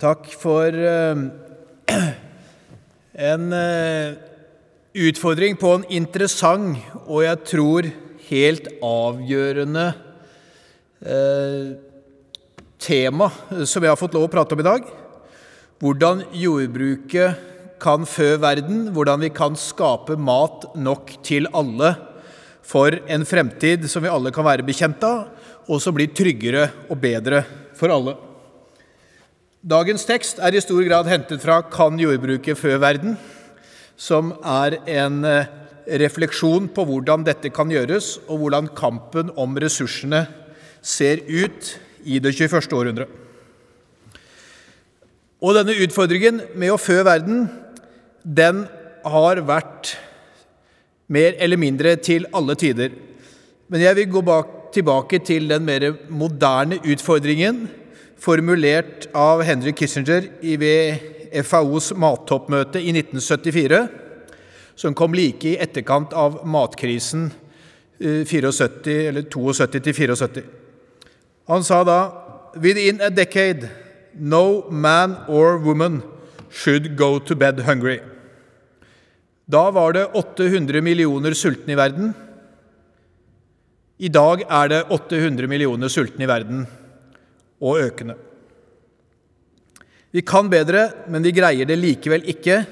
Takk for eh, en eh, utfordring på en interessant og jeg tror helt avgjørende eh, tema som jeg har fått lov å prate om i dag. Hvordan jordbruket kan fø verden, hvordan vi kan skape mat nok til alle for en fremtid som vi alle kan være bekjent av, og som blir tryggere og bedre for alle. Dagens tekst er i stor grad hentet fra Kan jordbruket fø verden?, som er en eh, refleksjon på hvordan dette kan gjøres, og hvordan kampen om ressursene ser ut i det 21. århundre. Og denne utfordringen med å fø verden, den har vært mer eller mindre til alle tider. Men jeg vil gå bak, tilbake til den mer moderne utfordringen formulert av Henry Kissinger ved FAOs mattoppmøte i 1974, som kom like i etterkant av matkrisen 74, eh, 72-74. Han sa da Within a decade, no man or woman should go to bed hungry. Da var det 800 millioner sultne i verden. I dag er det 800 millioner sultne i verden og økende. Vi kan bedre, men vi greier det likevel ikke.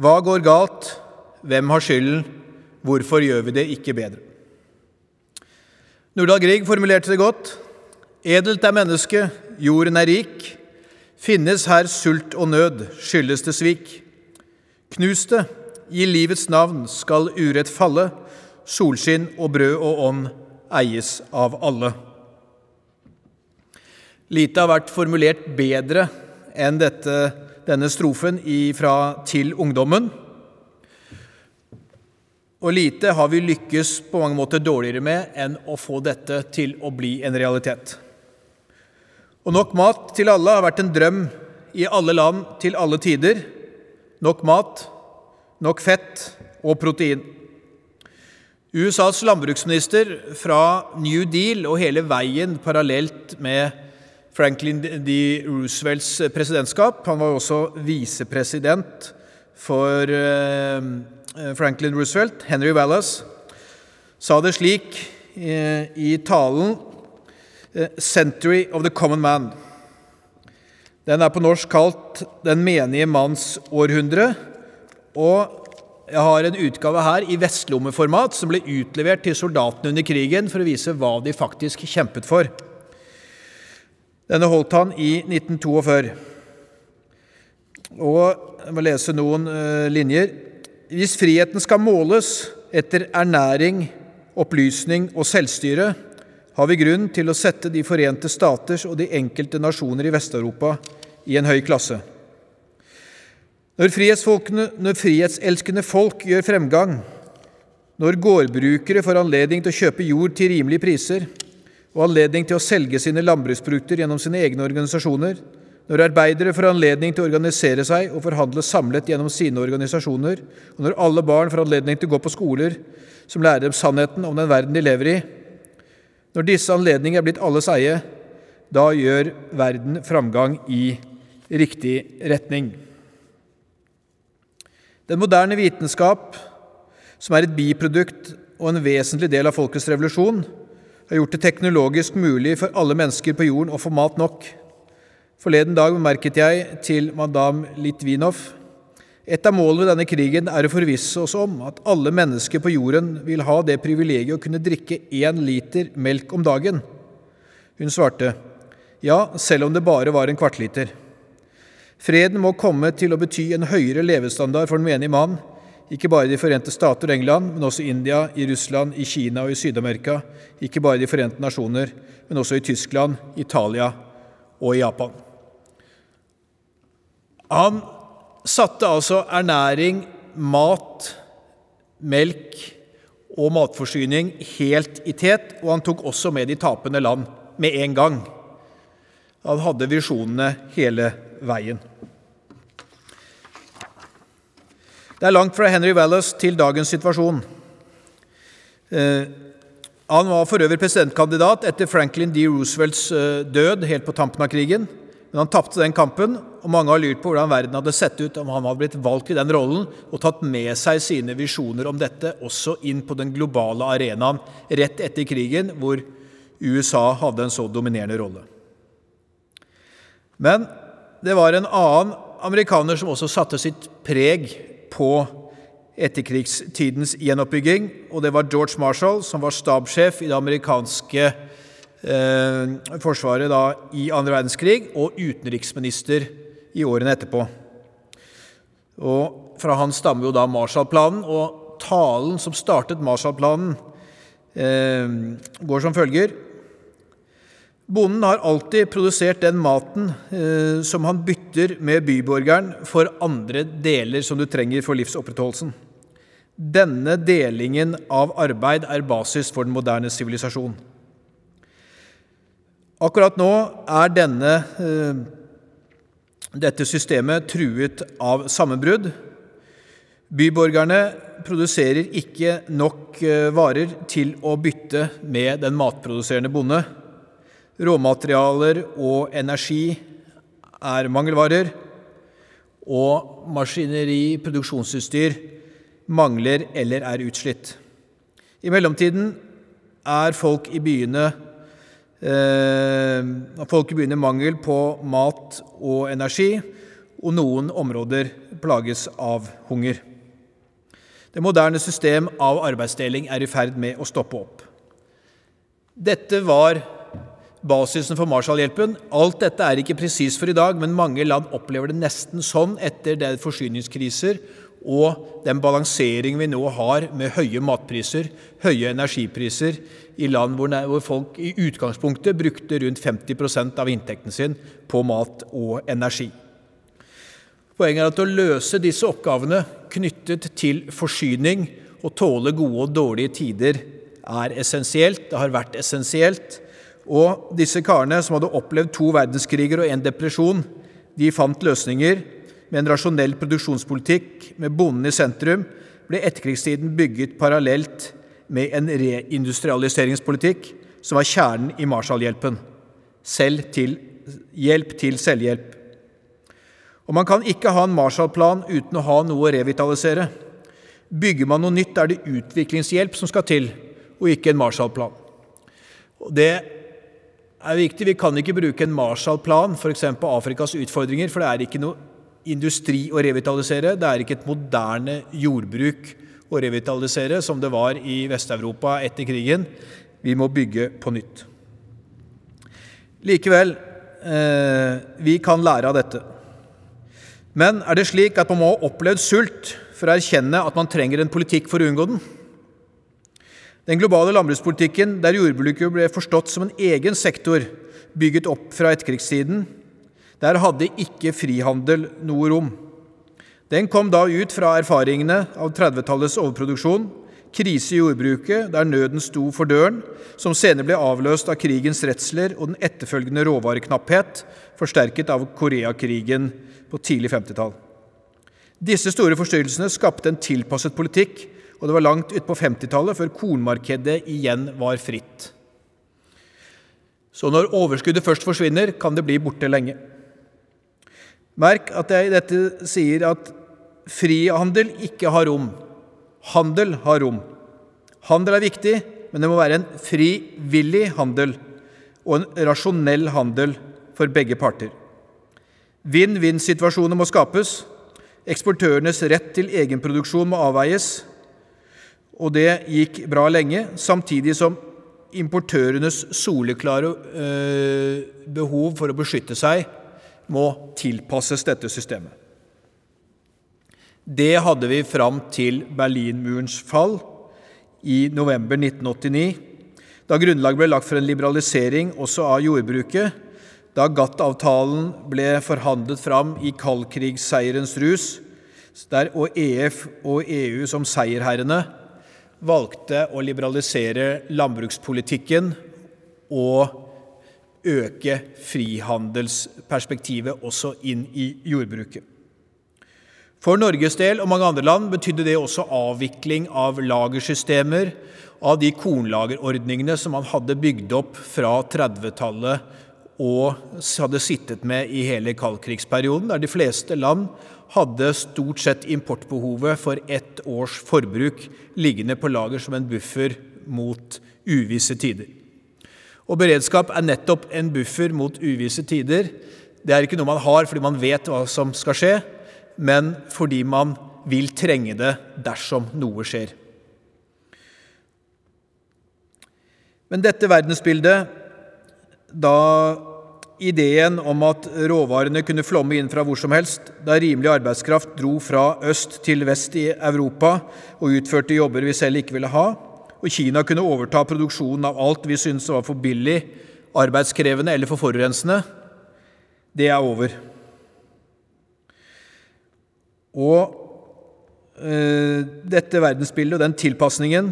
Hva går galt? Hvem har skylden? Hvorfor gjør vi det ikke bedre? Nordahl Grieg formulerte det godt. Edelt er mennesket, jorden er rik. Finnes her sult og nød, skyldes det svik. Knus det, i livets navn skal urett falle. Solskinn og brød og ånd eies av alle. Lite har vært formulert bedre enn dette, denne strofen fra Til ungdommen. Og lite har vi lykkes på mange måter dårligere med enn å få dette til å bli en realitet. Og nok mat til alle har vært en drøm i alle land til alle tider. Nok mat, nok fett og protein. USAs landbruksminister fra New Deal og hele veien parallelt med Franklin D. Roosevelts presidentskap. Han var også visepresident for eh, Franklin Roosevelt. Henry Wallace sa det slik eh, i talen eh, 'Century of the Common Man'. Den er på norsk kalt 'Den menige manns århundre'. Og jeg har en utgave her i vestlommeformat som ble utlevert til soldatene under krigen for å vise hva de faktisk kjempet for. Denne holdt han i 1942. Og jeg må lese noen uh, linjer. Hvis friheten skal måles etter ernæring, opplysning og selvstyre, har vi grunn til å sette De forente staters og de enkelte nasjoner i Vest-Europa i en høy klasse. Når, når frihetselskende folk gjør fremgang, når gårdbrukere får anledning til å kjøpe jord til rimelige priser, og anledning til å selge sine landbruksprodukter gjennom sine egne organisasjoner, når arbeidere får anledning til å organisere seg og forhandle samlet gjennom sine organisasjoner, og når alle barn får anledning til å gå på skoler som lærer dem sannheten om den verden de lever i, når disse anledninger er blitt alles eie, da gjør verden framgang i riktig retning. Den moderne vitenskap, som er et biprodukt og en vesentlig del av folkets revolusjon, har gjort det teknologisk mulig for alle mennesker på jorden å få mat nok. Forleden dag bemerket jeg til madame Litvinov et av målene ved denne krigen er å forvisse oss om at alle mennesker på jorden vil ha det privilegiet å kunne drikke én liter melk om dagen. Hun svarte ja, selv om det bare var en kvartliter. Freden må komme til å bety en høyere levestandard for den menige mann ikke bare De forente stater og England, men også India, i Russland, i Kina og i Syd-Amerika. Ikke bare De forente nasjoner, men også i Tyskland, Italia og i Japan. Han satte altså ernæring, mat, melk og matforsyning helt i tet, og han tok også med de tapende land med en gang. Han hadde visjonene hele veien. Det er langt fra Henry Wallace til dagens situasjon. Eh, han var for øvrig presidentkandidat etter Franklin D. Roosevelts eh, død helt på tampen av krigen, Men han tapte den kampen, og mange har lurt på hvordan verden hadde sett ut om han hadde blitt valgt i den rollen og tatt med seg sine visjoner om dette også inn på den globale arenaen rett etter krigen, hvor USA hadde en så dominerende rolle. Men det var en annen amerikaner som også satte sitt preg på etterkrigstidens gjenoppbygging, og det var George Marshall, som var stabssjef i det amerikanske eh, forsvaret da, i andre verdenskrig, og utenriksminister i årene etterpå. Og Fra han stammer jo da Marshallplanen, og talen som startet Marshallplanen, eh, går som følger Bonden har alltid produsert den maten eh, som han bytter med byborgeren for andre deler som du trenger for livsopprettholdelsen. Denne delingen av arbeid er basis for den moderne sivilisasjon. Akkurat nå er denne, eh, dette systemet truet av sammenbrudd. Byborgerne produserer ikke nok eh, varer til å bytte med den matproduserende bonde. Råmaterialer og energi er mangelvarer. Og maskineri, produksjonsutstyr, mangler eller er utslitt. I mellomtiden er folk i byene eh, folk i byene mangel på mat og energi, og noen områder plages av hunger. Det moderne system av arbeidsdeling er i ferd med å stoppe opp. Dette var basisen for Marshallhjelpen. Alt dette er ikke presis for i dag, men mange land opplever det nesten sånn etter det forsyningskriser og den balansering vi nå har med høye matpriser, høye energipriser, i land hvor, folk i utgangspunktet brukte rundt 50 av inntekten sin på mat og energi. Poenget er at å løse disse oppgavene knyttet til forsyning og tåle gode og dårlige tider er essensielt. Det har vært essensielt. Og disse karene som hadde opplevd to verdenskriger og en depresjon, de fant løsninger. Med en rasjonell produksjonspolitikk med bonden i sentrum ble etterkrigstiden bygget parallelt med en reindustrialiseringspolitikk som var kjernen i Marshallhjelpen. Selv til, hjelp til selvhjelp. Og Man kan ikke ha en Marshallplan uten å ha noe å revitalisere. Bygger man noe nytt, er det utviklingshjelp som skal til, og ikke en Marshallplan. Og Det er viktig. Vi kan ikke bruke en Marshall-plan, f.eks. Afrikas utfordringer, for det er ikke noe industri å revitalisere. Det er ikke et moderne jordbruk å revitalisere, som det var i Vest-Europa etter krigen. Vi må bygge på nytt. Likevel, eh, vi kan lære av dette. Men er det slik at man må ha opplevd sult for å erkjenne at man trenger en politikk for å unngå den? Den globale landbrukspolitikken, der jordbruket ble forstått som en egen sektor, bygget opp fra etterkrigstiden, der hadde ikke frihandel noe rom. Den kom da ut fra erfaringene av 30-tallets overproduksjon, krise i jordbruket, der nøden sto for døren, som senere ble avløst av krigens redsler og den etterfølgende råvareknapphet, forsterket av Koreakrigen på tidlig 50-tall. Disse store forstyrrelsene skapte en tilpasset politikk, og det var langt utpå 50-tallet før kornmarkedet igjen var fritt. Så når overskuddet først forsvinner, kan det bli borte lenge. Merk at jeg i dette sier at frihandel ikke har rom. Handel har rom. Handel er viktig, men det må være en frivillig handel og en rasjonell handel for begge parter. Vinn-vinn-situasjoner må skapes. Eksportørenes rett til egenproduksjon må avveies. Og det gikk bra lenge, samtidig som importørenes soleklare eh, behov for å beskytte seg må tilpasses dette systemet. Det hadde vi fram til Berlinmurens fall i november 1989, da grunnlaget ble lagt for en liberalisering også av jordbruket, da GATT-avtalen ble forhandlet fram i kaldkrigsseierens rus, der og EF og EU som seierherrene valgte å liberalisere landbrukspolitikken og øke frihandelsperspektivet også inn i jordbruket. For Norges del og mange andre land betydde det også avvikling av lagersystemer, av de kornlagerordningene som man hadde bygd opp fra 30-tallet og hadde sittet med i hele kaldkrigsperioden, der de fleste land hadde stort sett importbehovet for ett års forbruk liggende på lager som en buffer mot uvisse tider. Og beredskap er nettopp en buffer mot uvisse tider. Det er ikke noe man har fordi man vet hva som skal skje, men fordi man vil trenge det dersom noe skjer. Men dette verdensbildet, da ideen om at råvarene kunne flomme inn fra hvor som helst, da rimelig arbeidskraft dro fra øst til vest i Europa og utførte jobber vi selv ikke ville ha, og Kina kunne overta produksjonen av alt vi syntes var for billig, arbeidskrevende eller for forurensende, det er over. Og øh, dette verdensbildet og den tilpasningen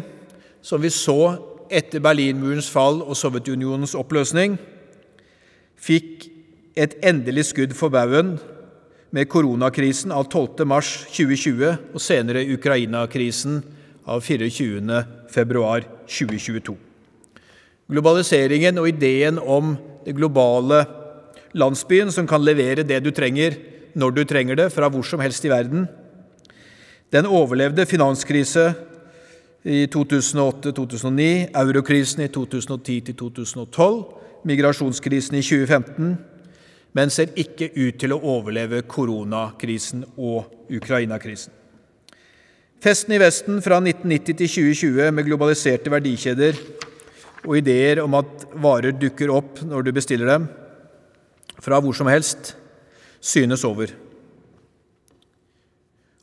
som vi så etter Berlinmurens fall og Sovjetunionens oppløsning, fikk et endelig skudd for baugen med koronakrisen av 12. mars 2020 og senere Ukraina-krisen av 24. februar 2022. Globaliseringen og ideen om det globale landsbyen som kan levere det du trenger, når du trenger det, fra hvor som helst i verden, den overlevde finanskrise i 2008-2009, eurokrisen i 2010-2012, migrasjonskrisen i 2015, men ser ikke ut til å overleve koronakrisen og Ukraina-krisen. Festen i Vesten fra 1990 til 2020 med globaliserte verdikjeder og ideer om at varer dukker opp når du bestiller dem, fra hvor som helst, synes over.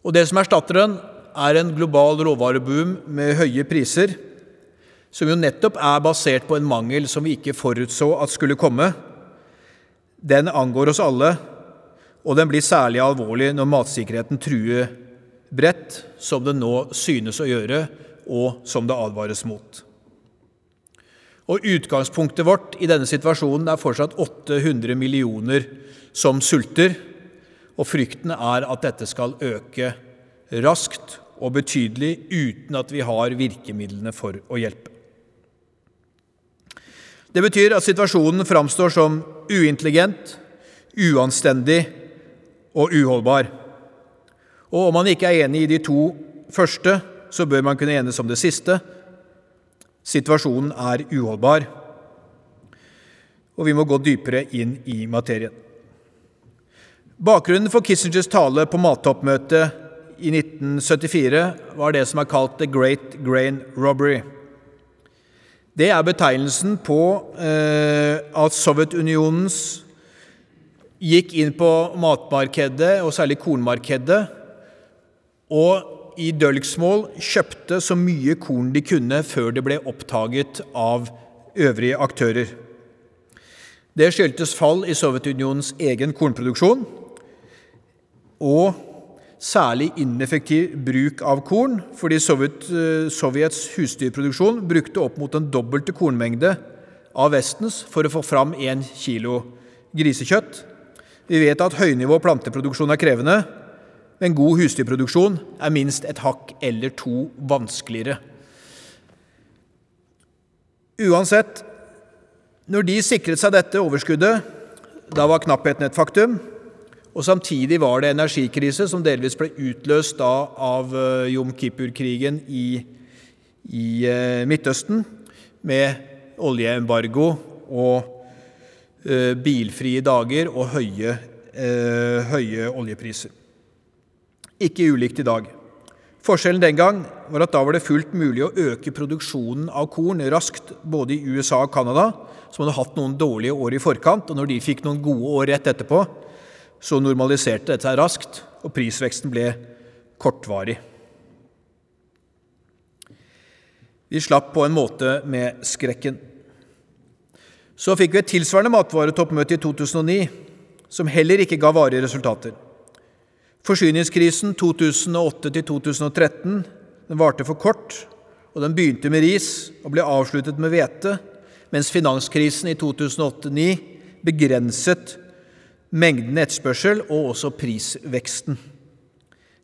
Og det som erstatter den, er en global råvareboom med høye priser, som jo nettopp er basert på en mangel som vi ikke forutså at skulle komme. Den angår oss alle, og den blir særlig alvorlig når matsikkerheten truer bredt som det nå synes å gjøre, og som det advares mot. Og Utgangspunktet vårt i denne situasjonen er fortsatt 800 millioner som sulter, og frykten er at dette skal øke raskt og betydelig uten at vi har virkemidlene for å hjelpe. Det betyr at situasjonen framstår som uintelligent, uanstendig og uholdbar. Og om man ikke er enig i de to første, så bør man kunne enes om det siste. Situasjonen er uholdbar, og vi må gå dypere inn i materien. Bakgrunnen for Kissingers tale på mattoppmøtet i 1974 var det som er kalt The Great Grain Robbery. Det er betegnelsen på eh, at Sovjetunionens gikk inn på matmarkedet, og særlig kornmarkedet, og i dølgsmål kjøpte så mye korn de kunne før det ble oppdaget av øvrige aktører. Det skyldtes fall i Sovjetunionens egen kornproduksjon og særlig ineffektiv bruk av korn, fordi Sovjet, eh, Sovjets husdyrproduksjon brukte opp mot en dobbelte kornmengde av Vestens for å få fram én kilo grisekjøtt. Vi vet at høynivå planteproduksjon er krevende, men god husdyrproduksjon er minst et hakk eller to vanskeligere. Uansett, når de sikret seg dette overskuddet, da var knappheten et faktum. Og samtidig var det energikrise som delvis ble utløst da av eh, Jom Kippur-krigen i, i eh, Midtøsten, med oljeembargo og eh, bilfrie dager og høye, eh, høye oljepriser. Ikke ulikt i dag. Forskjellen den gang var at da var det fullt mulig å øke produksjonen av korn raskt både i USA og Canada, som hadde hatt noen dårlige år i forkant, og når de fikk noen gode år rett etterpå, så normaliserte dette raskt, og prisveksten ble kortvarig. Vi slapp på en måte med skrekken. Så fikk vi et tilsvarende matvaretoppmøte i 2009, som heller ikke ga varige resultater. Forsyningskrisen 2008-2013 varte for kort, og den begynte med ris og ble avsluttet med hvete, mens finanskrisen i 2008-2009 begrenset mengden etterspørsel og også prisveksten.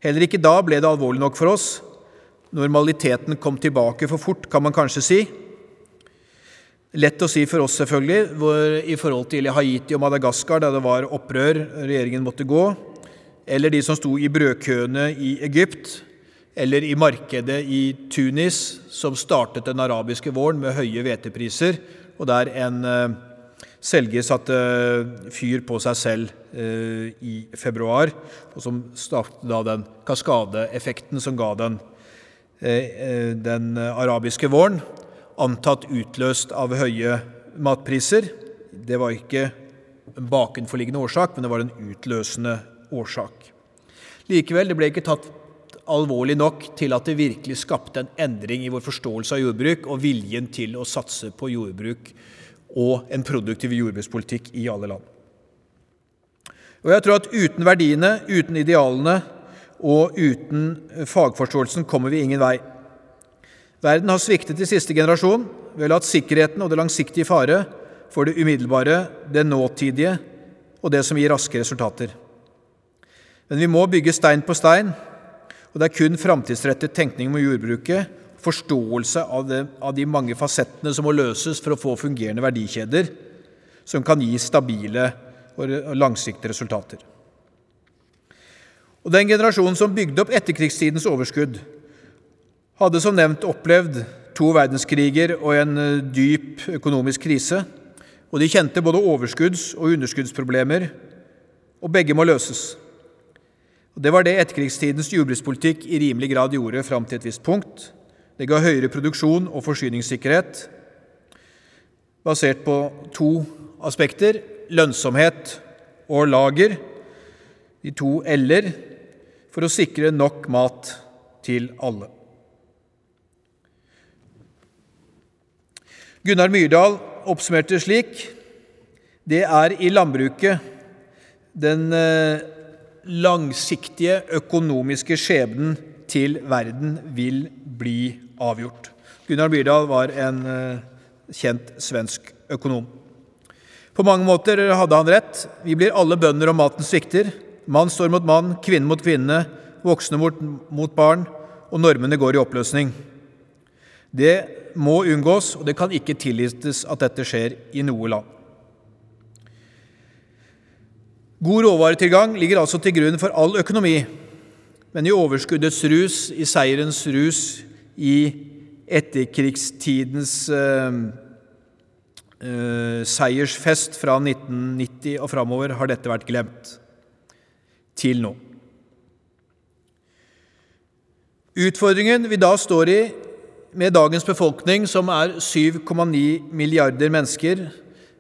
Heller ikke da ble det alvorlig nok for oss. Normaliteten kom tilbake for fort, kan man kanskje si. Lett å si for oss, selvfølgelig, hvor, i forhold til Haiti og Madagaskar, da det var opprør, regjeringen måtte gå, eller de som sto i brødkøene i Egypt, eller i markedet i Tunis, som startet den arabiske våren med høye hvetepriser, og der en eh, selger satte fyr på seg selv eh, i februar, og som startet da den kaskadeeffekten som ga den, eh, eh den arabiske våren antatt utløst av høye matpriser. Det var ikke en bakenforliggende årsak, men det var en utløsende årsak. Likevel, det ble ikke tatt alvorlig nok til at det virkelig skapte en endring i vår forståelse av jordbruk og viljen til å satse på jordbruk og en produktiv jordbrukspolitikk i alle land. Og jeg tror at uten verdiene, uten idealene og uten fagforståelsen kommer vi ingen vei. Verden har sviktet i siste generasjon Vi har latt sikkerheten og det langsiktige fare for det umiddelbare, det nåtidige og det som gir raske resultater. Men vi må bygge stein på stein, og det er kun framtidsrettet tenkning om jordbruket, forståelse av, det, av de mange fasettene som må løses for å få fungerende verdikjeder, som kan gi stabile og langsiktige resultater. Og Den generasjonen som bygde opp etterkrigstidens overskudd, hadde som nevnt opplevd to verdenskriger og en eh, dyp økonomisk krise, og de kjente både overskudds- og underskuddsproblemer, og begge må løses. Og Det var det etterkrigstidens jordbrukspolitikk i rimelig grad gjorde fram til et visst punkt. Det ga høyere produksjon og forsyningssikkerhet, basert på to aspekter lønnsomhet og lager, de to l-er, for å sikre nok mat til alle. Gunnar Myrdal oppsummerte slik det er i landbruket den eh, langsiktige økonomiske skjebnen til verden vil bli avgjort. Gunnar Myrdal var en eh, kjent svensk økonom. På mange måter hadde han rett. Vi blir alle bønder om maten svikter. Mann står mot mann, kvinne mot kvinne, voksne mot, mot barn, og normene går i oppløsning. Det må unngås, og det kan ikke tillates at dette skjer i noe land. God råvaretilgang ligger altså til grunn for all økonomi, men i overskuddets rus, i seierens rus, i etterkrigstidens eh, eh, seiersfest fra 1990 og framover, har dette vært glemt. Til nå. Utfordringen vi da står i, med dagens befolkning, som er 7,9 milliarder mennesker,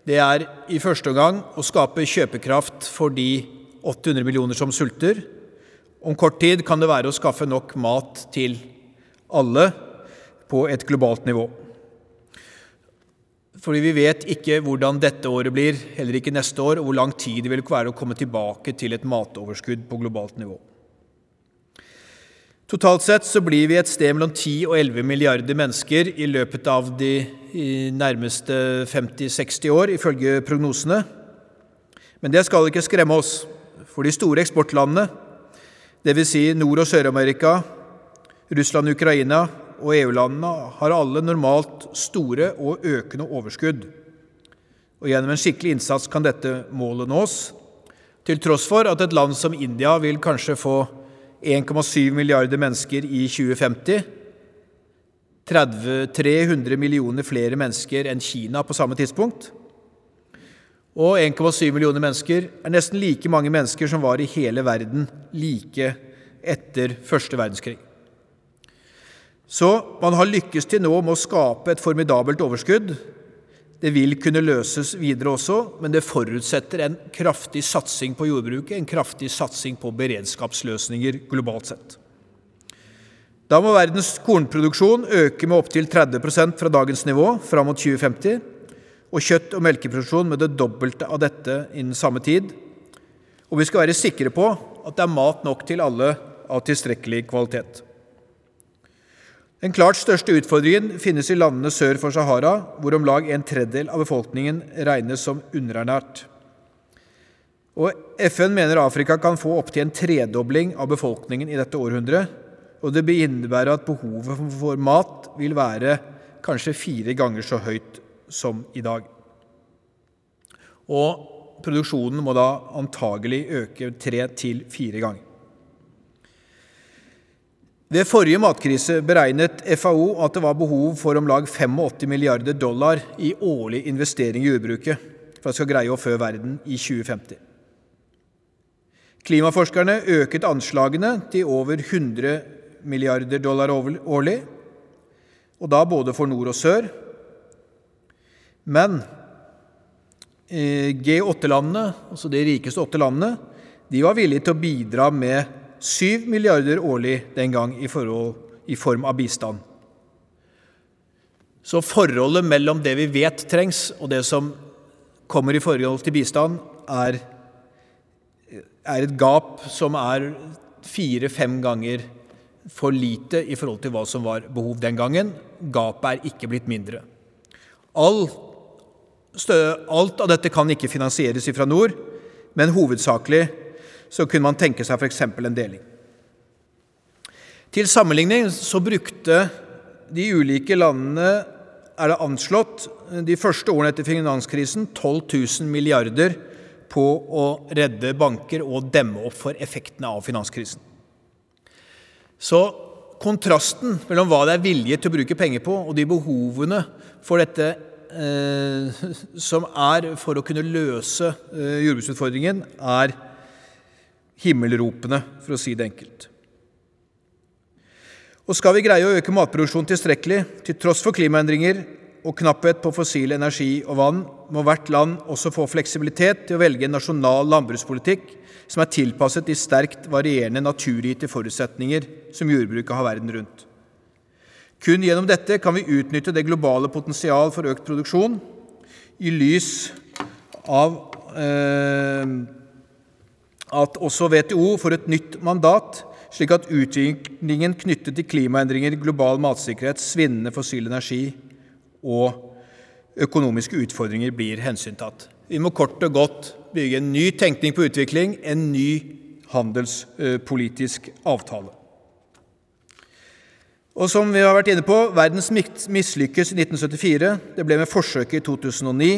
det er i første omgang å skape kjøpekraft for de 800 millioner som sulter. Om kort tid kan det være å skaffe nok mat til alle på et globalt nivå. Fordi vi vet ikke hvordan dette året blir, heller ikke neste år, og hvor lang tid det vil være å komme tilbake til et matoverskudd på globalt nivå. Totalt sett så blir vi et sted mellom 10 og 11 milliarder mennesker i løpet av de nærmeste 50-60 år, ifølge prognosene. Men det skal ikke skremme oss, for de store eksportlandene, dvs. Si Nord- og Sør-Amerika, Russland, Ukraina og EU-landene, har alle normalt store og økende overskudd. Og Gjennom en skikkelig innsats kan dette målet nås, til tross for at et land som India vil kanskje få 1,7 milliarder mennesker i 2050. 30, 300 millioner flere mennesker enn Kina på samme tidspunkt. Og 1,7 millioner mennesker er nesten like mange mennesker som var i hele verden like etter første verdenskrig. Så man har lykkes til nå med å skape et formidabelt overskudd det vil kunne løses videre også, men det forutsetter en kraftig satsing på jordbruket, en kraftig satsing på beredskapsløsninger globalt sett. Da må verdens kornproduksjon øke med opptil 30% fra dagens nivå fram mot 2050, og kjøtt- og melkeproduksjon med det dobbelte av dette innen samme tid. Og vi skal være sikre på at det er mat nok til alle av tilstrekkelig kvalitet. Den klart største utfordringen finnes i landene sør for Sahara, hvor om lag en tredjedel av befolkningen regnes som underernært. Og FN mener Afrika kan få opptil en tredobling av befolkningen i dette århundret, og det innebærer at behovet for mat vil være kanskje fire ganger så høyt som i dag. Og produksjonen må da antagelig øke tre til fire ganger. Ved forrige matkrise beregnet FAO at det var behov for om lag 85 milliarder dollar i årlig investering i jordbruket for at skal greie å fø verden i 2050. Klimaforskerne øket anslagene til over 100 milliarder dollar årlig, og da både for nord og sør. Men eh, G8-landene, altså de rikeste åtte landene, de var villige til å bidra med 7 milliarder årlig den gang i, forhold, i form av bistand. Så forholdet mellom det vi vet trengs, og det som kommer i forhold til bistand, er, er et gap som er fire-fem ganger for lite i forhold til hva som var behov den gangen. Gapet er ikke blitt mindre. All, alt av dette kan ikke finansieres ifra nord, men hovedsakelig så kunne man tenke seg f.eks. en deling. Til sammenligning så brukte de ulike landene, er det anslått, de første årene etter finanskrisen 12 000 milliarder på å redde banker og demme opp for effektene av finanskrisen. Så kontrasten mellom hva det er vilje til å bruke penger på, og de behovene for dette eh, som er for å kunne løse eh, jordbruksutfordringen, er himmelropende, for å si det enkelt. Og skal vi greie å øke matproduksjonen tilstrekkelig, til tross for klimaendringer og knapphet på fossil energi og vann, må hvert land også få fleksibilitet til å velge en nasjonal landbrukspolitikk som er tilpasset de sterkt varierende naturgitte forutsetninger som jordbruket har verden rundt. Kun gjennom dette kan vi utnytte det globale potensial for økt produksjon i lys av eh, at også WTO får et nytt mandat, slik at utviklingen knyttet til klimaendringer, global matsikkerhet, svinnende fossil energi og økonomiske utfordringer blir hensyntatt. Vi må kort og godt bygge en ny tenkning på utvikling, en ny handelspolitisk avtale. Og som vi har vært inne på, Verdens mislykkes i 1974. Det ble med forsøket i 2009.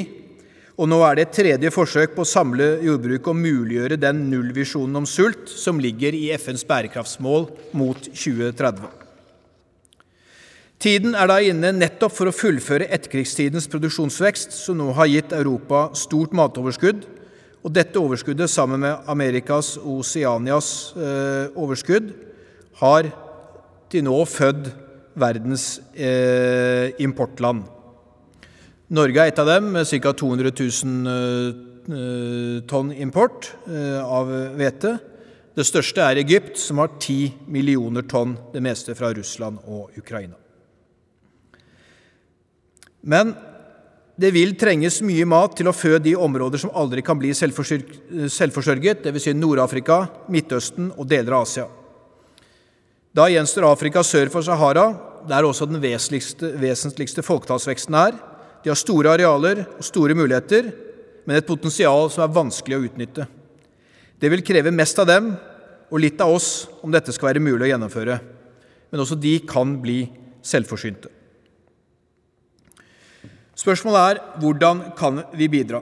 Og nå er det et tredje forsøk på å samle jordbruket og muliggjøre den nullvisjonen om sult som ligger i FNs bærekraftsmål mot 2030. Tiden er da inne nettopp for å fullføre etterkrigstidens produksjonsvekst, som nå har gitt Europa stort matoverskudd. Og dette overskuddet, sammen med Amerikas og Oceanias eh, overskudd, har til nå født verdens eh, importland. Norge er et av dem, med ca. 200 000 eh, tonn import eh, av hvete. Det største er Egypt, som har 10 millioner tonn, det meste fra Russland og Ukraina. Men det vil trenges mye mat til å fø de områder som aldri kan bli selvforsørget, dvs. Si Nord-Afrika, Midtøsten og deler av Asia. Da gjenstår Afrika sør for Sahara, der også den vesentligste folketallsveksten er. De har store arealer og store muligheter, men et potensial som er vanskelig å utnytte. Det vil kreve mest av dem og litt av oss om dette skal være mulig å gjennomføre. Men også de kan bli selvforsynte. Spørsmålet er hvordan kan vi bidra?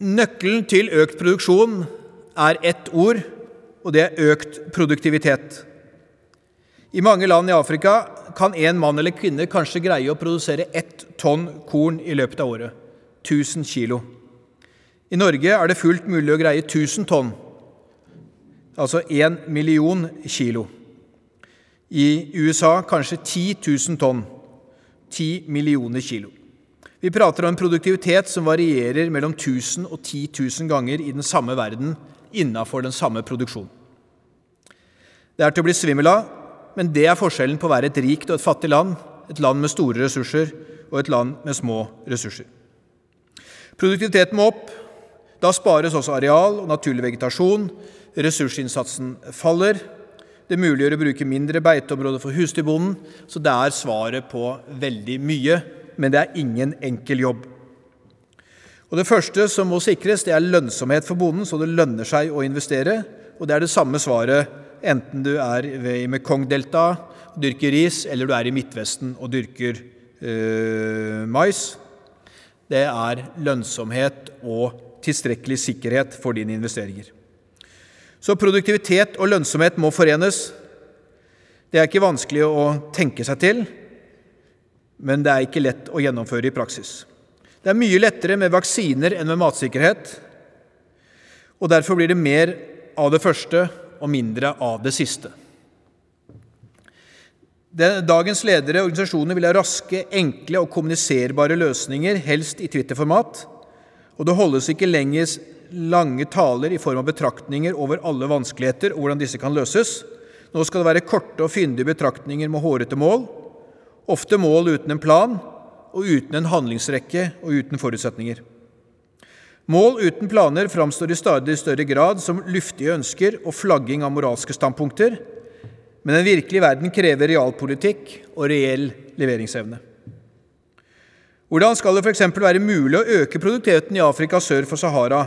Nøkkelen til økt produksjon er ett ord, og det er økt produktivitet. I mange land i Afrika kan en mann eller kvinne kanskje greie å produsere ett tonn korn i løpet av året. 1000 kilo. I Norge er det fullt mulig å greie 1000 tonn, altså 1 million kilo. I USA kanskje 10 000 tonn, 10 millioner kilo. Vi prater om en produktivitet som varierer mellom 1000 og 10 000 ganger i den samme verden innafor den samme produksjonen. Det er til å bli svimmel av, men det er forskjellen på å være et rikt og et fattig land, et land med store ressurser og et land med små ressurser. Produktiviteten må opp. Da spares også areal og naturlig vegetasjon. Ressursinnsatsen faller. Det muliggjør å bruke mindre beiteområder for husdyrbonden. Så det er svaret på veldig mye, men det er ingen enkel jobb. Og Det første som må sikres, det er lønnsomhet for bonden, så det lønner seg å investere. Og Det er det samme svaret enten du er ved Mekong-deltaet dyrker ris, eller du er i Midtvesten og dyrker eh, mais. Det er lønnsomhet og tilstrekkelig sikkerhet for dine investeringer. Så produktivitet og lønnsomhet må forenes. Det er ikke vanskelig å tenke seg til, men det er ikke lett å gjennomføre i praksis. Det er mye lettere med vaksiner enn med matsikkerhet, og derfor blir det mer av det første og mindre av det siste. Dagens ledere og organisasjoner vil ha raske, enkle og kommuniserbare løsninger, helst i Twitter-format. Og det holdes ikke lenger lange taler i form av betraktninger over alle vanskeligheter og hvordan disse kan løses. Nå skal det være korte og fyndige betraktninger med hårete mål, ofte mål uten en plan og uten en handlingsrekke og uten forutsetninger. Mål uten planer framstår i stadig større grad som luftige ønsker og flagging av moralske standpunkter, men den virkelige verden krever realpolitikk og reell leveringsevne. Hvordan skal det f.eks. være mulig å øke produktiviteten i Afrika sør for Sahara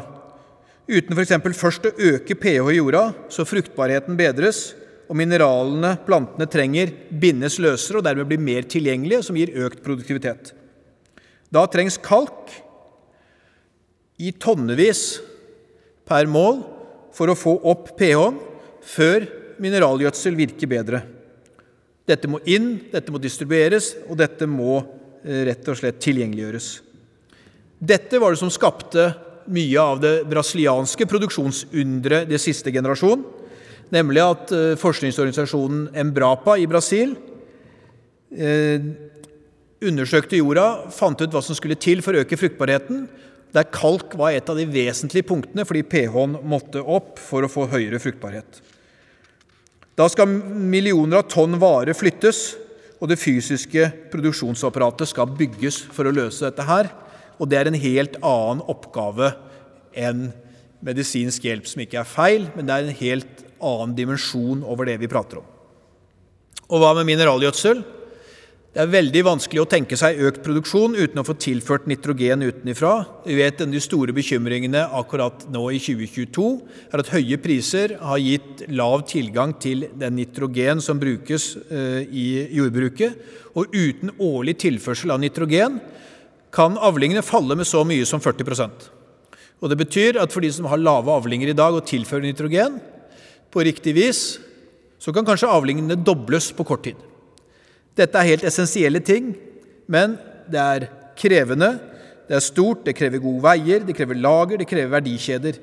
uten f.eks. først å øke pH i jorda, så fruktbarheten bedres og mineralene plantene trenger, bindes løsere og dermed blir mer tilgjengelige, som gir økt produktivitet? Da trengs kalk i tonnevis per mål for å få opp pH-en før mineralgjødsel virker bedre. Dette må inn, dette må distribueres, og dette må eh, rett og slett tilgjengeliggjøres. Dette var det som skapte mye av det brasilianske produksjonsunderet det siste generasjon, nemlig at eh, forskningsorganisasjonen Embrapa i Brasil eh, undersøkte jorda, fant ut hva som skulle til for å øke fruktbarheten, der kalk var et av de vesentlige punktene fordi pH-en måtte opp for å få høyere fruktbarhet. Da skal millioner av tonn vare flyttes, og det fysiske produksjonsapparatet skal bygges for å løse dette her. Og det er en helt annen oppgave enn medisinsk hjelp, som ikke er feil, men det er en helt annen dimensjon over det vi prater om. Og hva med mineralgjødsel? Det er veldig vanskelig å tenke seg økt produksjon uten å få tilført nitrogen utenfra. Vi vet at De store bekymringene akkurat nå i 2022 er at høye priser har gitt lav tilgang til den nitrogen som brukes eh, i jordbruket. Og uten årlig tilførsel av nitrogen kan avlingene falle med så mye som 40% Og Det betyr at for de som har lave avlinger i dag og tilfører nitrogen på riktig vis, så kan kanskje avlingene dobles på kort tid. Dette er helt essensielle ting, men det er krevende, det er stort, det krever gode veier, det krever lager, det krever verdikjeder.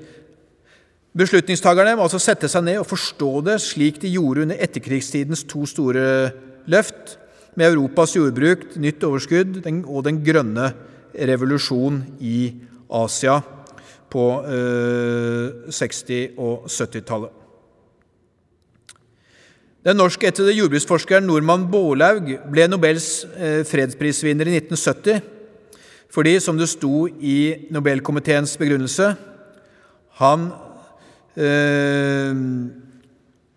Beslutningstakerne må altså sette seg ned og forstå det slik de gjorde under etterkrigstidens to store løft, med Europas jordbruk, nytt overskudd og den grønne revolusjon i Asia på 60- og 70-tallet. Den norskættede jordbruksforskeren Normann Bålaug ble Nobels eh, fredsprisvinner i 1970 fordi, som det sto i Nobelkomiteens begrunnelse, han øh,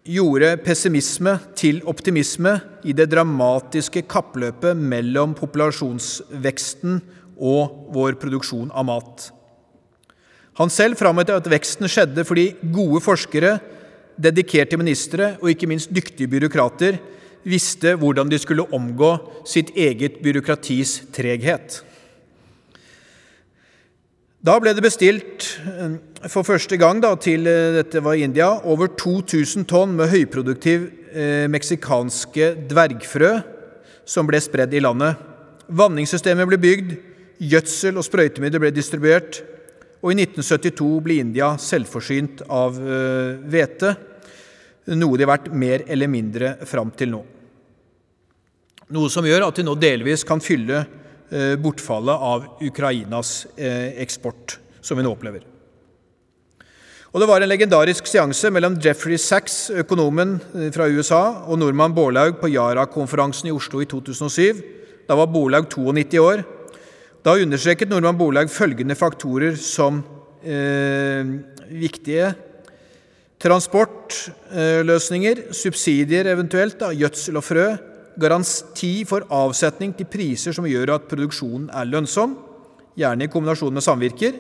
gjorde pessimisme til optimisme i det dramatiske kappløpet mellom populasjonsveksten og vår produksjon av mat. Han selv framhevet at veksten skjedde fordi gode forskere dedikerte ministre og ikke minst dyktige byråkrater visste hvordan de skulle omgå sitt eget byråkratis treghet. Da ble det bestilt eh, for første gang da, til eh, dette var India, over 2000 tonn med høyproduktiv eh, meksikanske dvergfrø som ble spredd i landet. Vanningssystemet ble bygd, gjødsel og sprøytemidler ble distribuert, og i 1972 ble India selvforsynt av eh, hvete, noe de har vært mer eller mindre fram til nå. Noe som gjør at de nå delvis kan fylle eh, bortfallet av Ukrainas eh, eksport, som vi nå opplever. Og Det var en legendarisk seanse mellom Jeffrey Sachs, økonomen fra USA, og nordmann Bårlaug på Yara-konferansen i Oslo i 2007. Da var Bårlaug 92 år. Da understreket Normann Borlaug følgende faktorer som eh, viktige. Transportløsninger, eh, subsidier eventuelt, da, gjødsel og frø. Garanti for avsetning til priser som gjør at produksjonen er lønnsom, gjerne i kombinasjon med samvirker.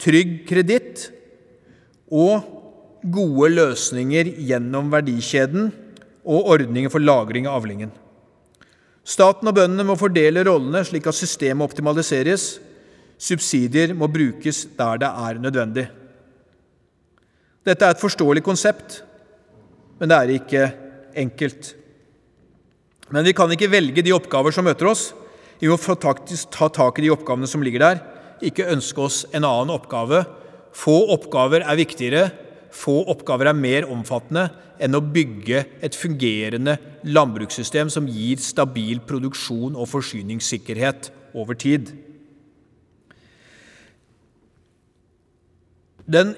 Trygg kreditt og gode løsninger gjennom verdikjeden og ordninger for lagring av avlingen. Staten og bøndene må fordele rollene slik at systemet optimaliseres. Subsidier må brukes der det er nødvendig. Dette er et forståelig konsept, men det er ikke enkelt. Men vi kan ikke velge de oppgaver som møter oss. Vi må faktisk ta tak i de oppgavene som ligger der, ikke ønske oss en annen oppgave. Få oppgaver er viktigere, få oppgaver er mer omfattende enn å bygge et fungerende landbrukssystem som gir stabil produksjon og forsyningssikkerhet over tid. Den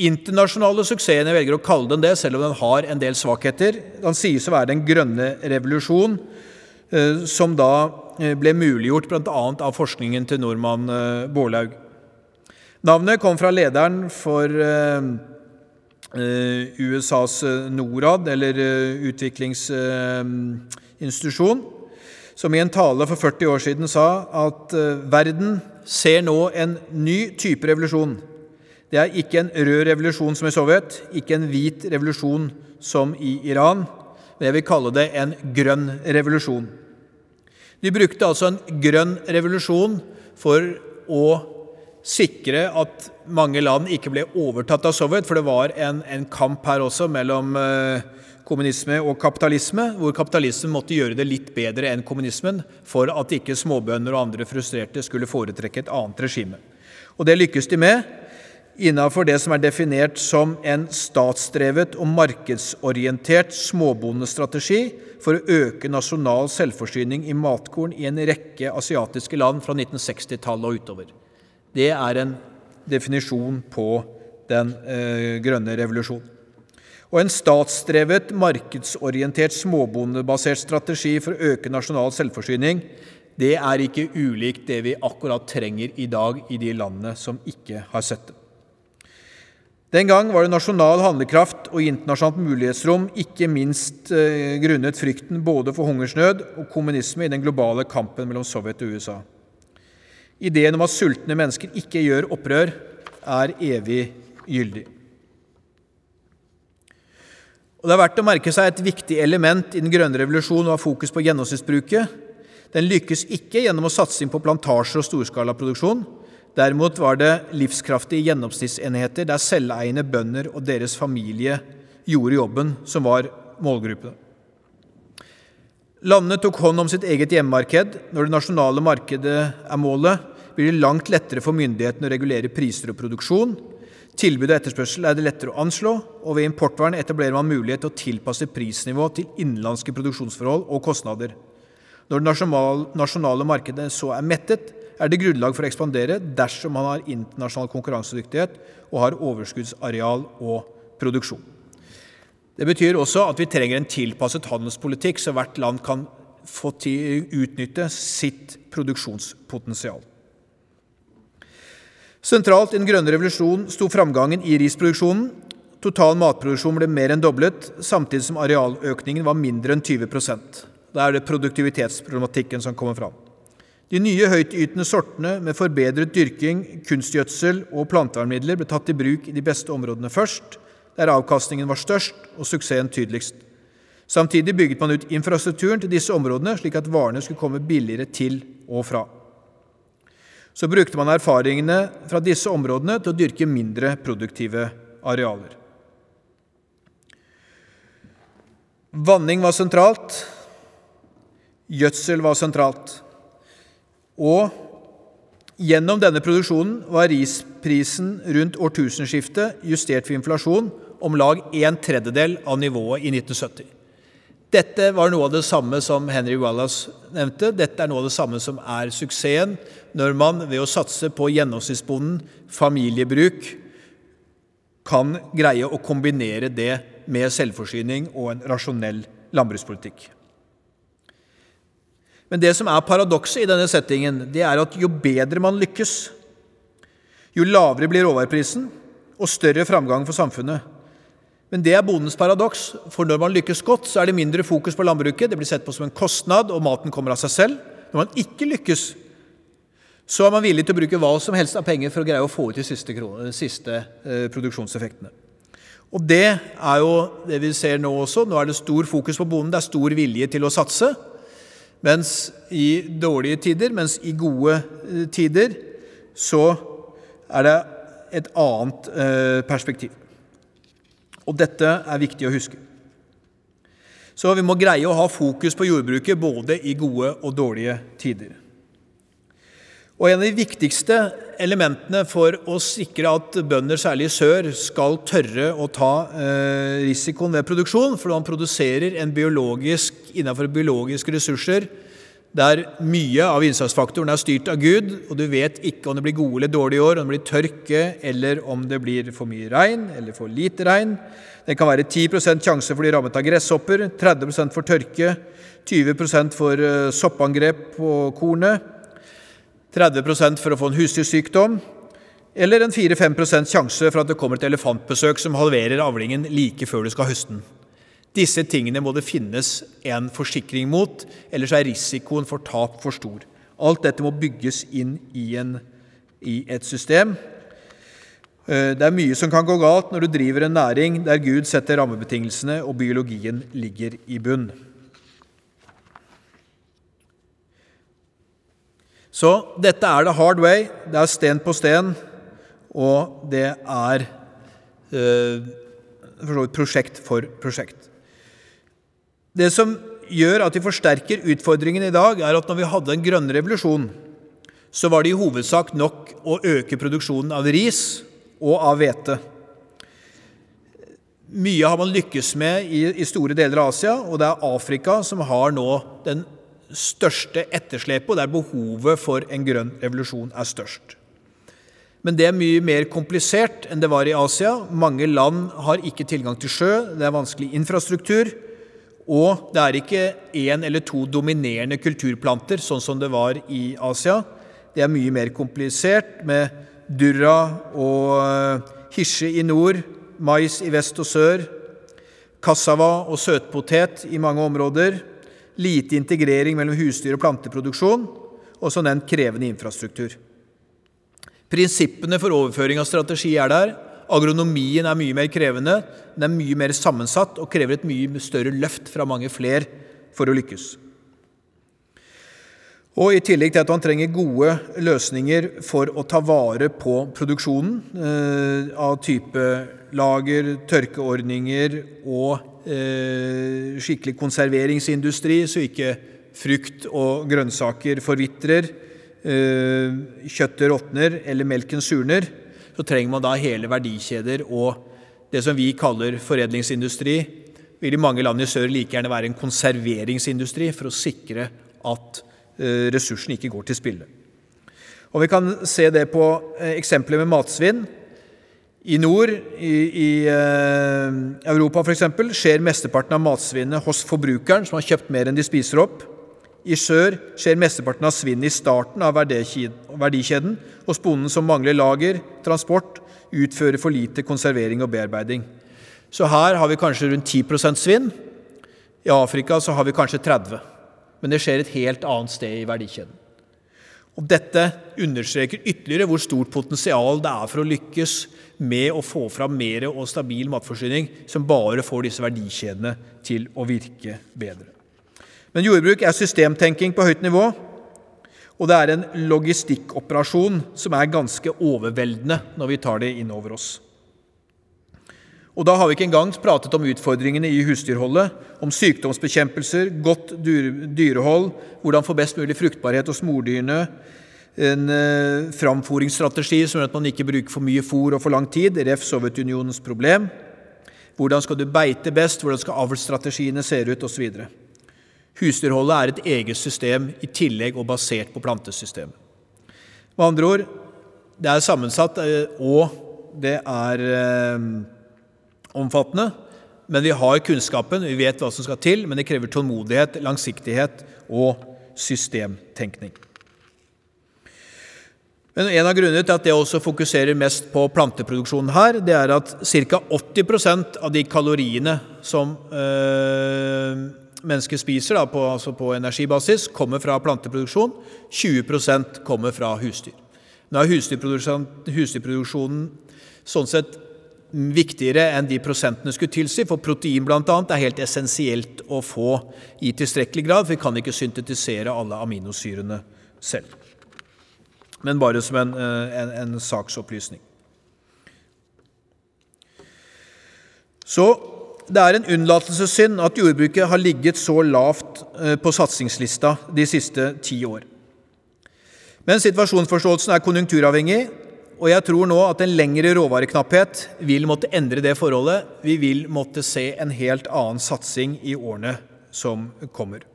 internasjonale suksessen, jeg velger å kalle den det, selv om den har en del svakheter, kan sies å være den grønne revolusjon, eh, som da eh, ble muliggjort bl.a. av forskningen til nordmann eh, Bårlaug. Navnet kom fra lederen for USAs Norad, eller utviklingsinstitusjon, som i en tale for 40 år siden sa at verden ser nå en ny type revolusjon det er ikke en rød revolusjon som i Sovjet, ikke en hvit revolusjon som i Iran, men jeg vil kalle det en grønn revolusjon. De brukte altså en grønn revolusjon for å sikre at mange land ikke ble overtatt av Sovjet, for det var en, en kamp her også mellom eh, kommunisme og kapitalisme, hvor kapitalismen måtte gjøre det litt bedre enn kommunismen for at ikke småbønder og andre frustrerte skulle foretrekke et annet regime. Og det lykkes de med innenfor det som er definert som en statsdrevet og markedsorientert småbondestrategi for å øke nasjonal selvforsyning i matkorn i en rekke asiatiske land fra 1960-tallet og utover. Det er en definisjon på den eh, grønne revolusjonen. Og en statsdrevet, markedsorientert, småbondebasert strategi for å øke nasjonal selvforsyning, det er ikke ulikt det vi akkurat trenger i dag i de landene som ikke har sett det. Den gang var det nasjonal handlekraft og internasjonalt mulighetsrom, ikke minst eh, grunnet frykten både for hungersnød og kommunisme i den globale kampen mellom Sovjet og USA. Ideen om at sultne mennesker ikke gjør opprør, er evig gyldig. Og Det er verdt å merke seg et viktig element i den grønne revolusjonen var fokus på gjennomsnittsbruket. Den lykkes ikke gjennom å satse inn på plantasjer og storskalaproduksjon, Derimot var det livskraftige gjennomsnittsenheter der selveiende bønder og deres familie gjorde jobben, som var målgruppene. Landene tok hånd om sitt eget hjemmemarked. Når det nasjonale markedet er målet, blir det langt lettere for myndighetene å regulere priser og produksjon. Tilbud og etterspørsel er det lettere å anslå, og ved importvern etablerer man mulighet til å tilpasse prisnivå til innenlandske produksjonsforhold og kostnader. Når det nasjonale markedet så er mettet, er det grunnlag for å ekspandere dersom man har internasjonal konkurransedyktighet og har overskuddsareal og produksjon. Det betyr også at vi trenger en tilpasset handelspolitikk, så hvert land kan få utnytte sitt produksjonspotensial. Sentralt i den grønne revolusjonen sto framgangen i risproduksjonen. Total matproduksjon ble mer enn doblet, samtidig som arealøkningen var mindre enn 20% Da er det produktivitetsproblematikken som kommer fram. De nye høytytende sortene med forbedret dyrking, kunstgjødsel og plantevernmidler ble tatt i bruk i de beste områdene først, der avkastningen var størst og suksessen tydeligst. Samtidig bygget man ut infrastrukturen til disse områdene, slik at varene skulle komme billigere til og fra. Så brukte man erfaringene fra disse områdene til å dyrke mindre produktive arealer. Vanning var sentralt. Gjødsel var sentralt. Og gjennom denne produksjonen var risprisen rundt årtusenskiftet justert for inflasjon om lag en tredjedel av nivået i 1970. Dette var noe av det samme som Henry Wallace nevnte. Dette er noe av det samme som er suksessen når man ved å satse på gjennomsnittsbonden, familiebruk, kan greie å kombinere det med selvforsyning og en rasjonell landbrukspolitikk. Men det som er paradokset i denne settingen, det er at jo bedre man lykkes, jo lavere blir råvareprisen og større framgang for samfunnet. Men det er bondens paradoks, for når man lykkes godt, så er det mindre fokus på landbruket. Det blir sett på som en kostnad, og maten kommer av seg selv. Når man ikke lykkes, så er man villig til å bruke hva som helst av penger for å greie å få ut de siste, de siste eh, produksjonseffektene. Og det er jo det vi ser nå også. Nå er det stor fokus på bonden. Det er stor vilje til å satse. Mens i dårlige tider, mens i gode eh, tider, så er det et annet eh, perspektiv. Og dette er viktig å huske. Så vi må greie å ha fokus på jordbruket både i gode og dårlige tider. Og En av de viktigste elementene for å sikre at bønder, særlig i sør, skal tørre å ta eh, risikoen ved produksjon, for man produserer innenfor biologiske ressurser der mye av innsatsfaktoren er styrt av Gud, og du vet ikke om det blir gode eller dårlige år, om det blir tørke, eller om det blir for mye regn eller for lite regn. Det kan være 10 sjanse for bli rammet av gresshopper, 30 for tørke, 20 for eh, soppangrep på kornet, 30% for å få en husdyrsykdom, eller en 4-5% sjanse for at det kommer et elefantbesøk som halverer avlingen like før du skal høste den. Disse tingene må det finnes en forsikring mot, ellers er risikoen for tap for stor. Alt dette må bygges inn i, en, i et system. Eh, det er mye som kan gå galt når du driver en næring der Gud setter rammebetingelsene og biologien ligger i bunn. Så dette er the hard way. Det er sten på sten, og det er eh, prosjekt for prosjekt. Det som gjør at de forsterker utfordringen i dag, er at når vi hadde en grønn revolusjon, så var det i hovedsak nok å øke produksjonen av ris og av hvete. Mye har man lykkes med i, i, store deler av Asia, og det er Afrika som har nå den største etterslepet, og der behovet for en grønn revolusjon er størst. Men det er mye mer komplisert enn det var i Asia. Mange land har ikke tilgang til sjø, det er vanskelig infrastruktur. Og det er ikke én eller to dominerende kulturplanter, sånn som det var i Asia. Det er mye mer komplisert, med durra og eh, hirse i nord, mais i vest og sør, cassava og søtpotet i mange områder, lite integrering mellom husdyr- og planteproduksjon, og som nevnt krevende infrastruktur. Prinsippene for overføring av strategi er der, Agronomien er mye mer krevende, den er mye mer sammensatt og krever et mye større løft fra mange flere for å lykkes. Og I tillegg til at man trenger gode løsninger for å ta vare på produksjonen eh, av type lager, tørkeordninger og eh, skikkelig konserveringsindustri, så ikke frukt og grønnsaker forvitrer, eh, kjøttet råtner eller melken surner, så trenger man da hele verdikjeder og det som vi kaller foredlingsindustri, vil i mange land i sør like gjerne være en konserveringsindustri for å sikre at eh, ressursene ikke går til spille. Og Vi kan se det på eh, eksempler med matsvinn. I nord, i, i eh, Europa f.eks., skjer mesteparten av matsvinnet hos forbrukeren, som har kjøpt mer enn de spiser opp. I sør skjer mesteparten av svinnet i starten av verdikjeden hos bonden som mangler lager, transport, utfører for lite konservering og bearbeiding. Så her har vi kanskje rundt 10% svinn. I Afrika så har vi kanskje 30 Men det skjer et helt annet sted i verdikjeden. Og Dette understreker ytterligere hvor stort potensial det er for å lykkes med å få fram mer og stabil matforsyning som bare får disse verdikjedene til å virke bedre. Men jordbruk er systemtenking på høyt nivå, og det er en logistikkoperasjon som er ganske overveldende når vi tar det inn over oss. Og Da har vi ikke engang pratet om utfordringene i husdyrholdet, om sykdomsbekjempelser, godt dyrehold, hvordan få best mulig fruktbarhet hos mordyrene, en framforingsstrategi framfòringsstrategi som gjør at man ikke bruker for mye fôr og for lang tid, ref. Sovjetunionens problem. Hvordan skal du beite best, hvordan skal avlsstrategiene se ut, osv. Husdyrholdet er et eget system i tillegg og basert på plantesystemet. Med andre ord det er sammensatt, eh, og det er eh, omfattende. Men vi har kunnskapen, vi vet hva som skal til, men det krever tålmodighet, langsiktighet og systemtenkning. Men En av grunnene til at det også fokuserer mest på planteproduksjonen her, det er at ca. 80% av de kaloriene som øh, mennesker spiser da, på, altså på, energibasis, kommer fra planteproduksjon. 20% kommer fra husdyr. Nå er husdyrproduksjonen sånn sett viktigere enn de prosentene skulle tilsi. For protein bl.a. er helt essensielt å få i tilstrekkelig grad, for vi kan ikke syntetisere alle aminosyrene selv. Men bare som en, eh, en, en saksopplysning. Så det er en unnlatelsessynd at jordbruket har ligget så lavt eh, på satsingslista de siste ti år. Men situasjonsforståelsen er konjunkturavhengig, og jeg tror nå at en lengre råvareknapphet vil måtte endre det forholdet. Vi vil måtte se en helt annen satsing i årene som kommer.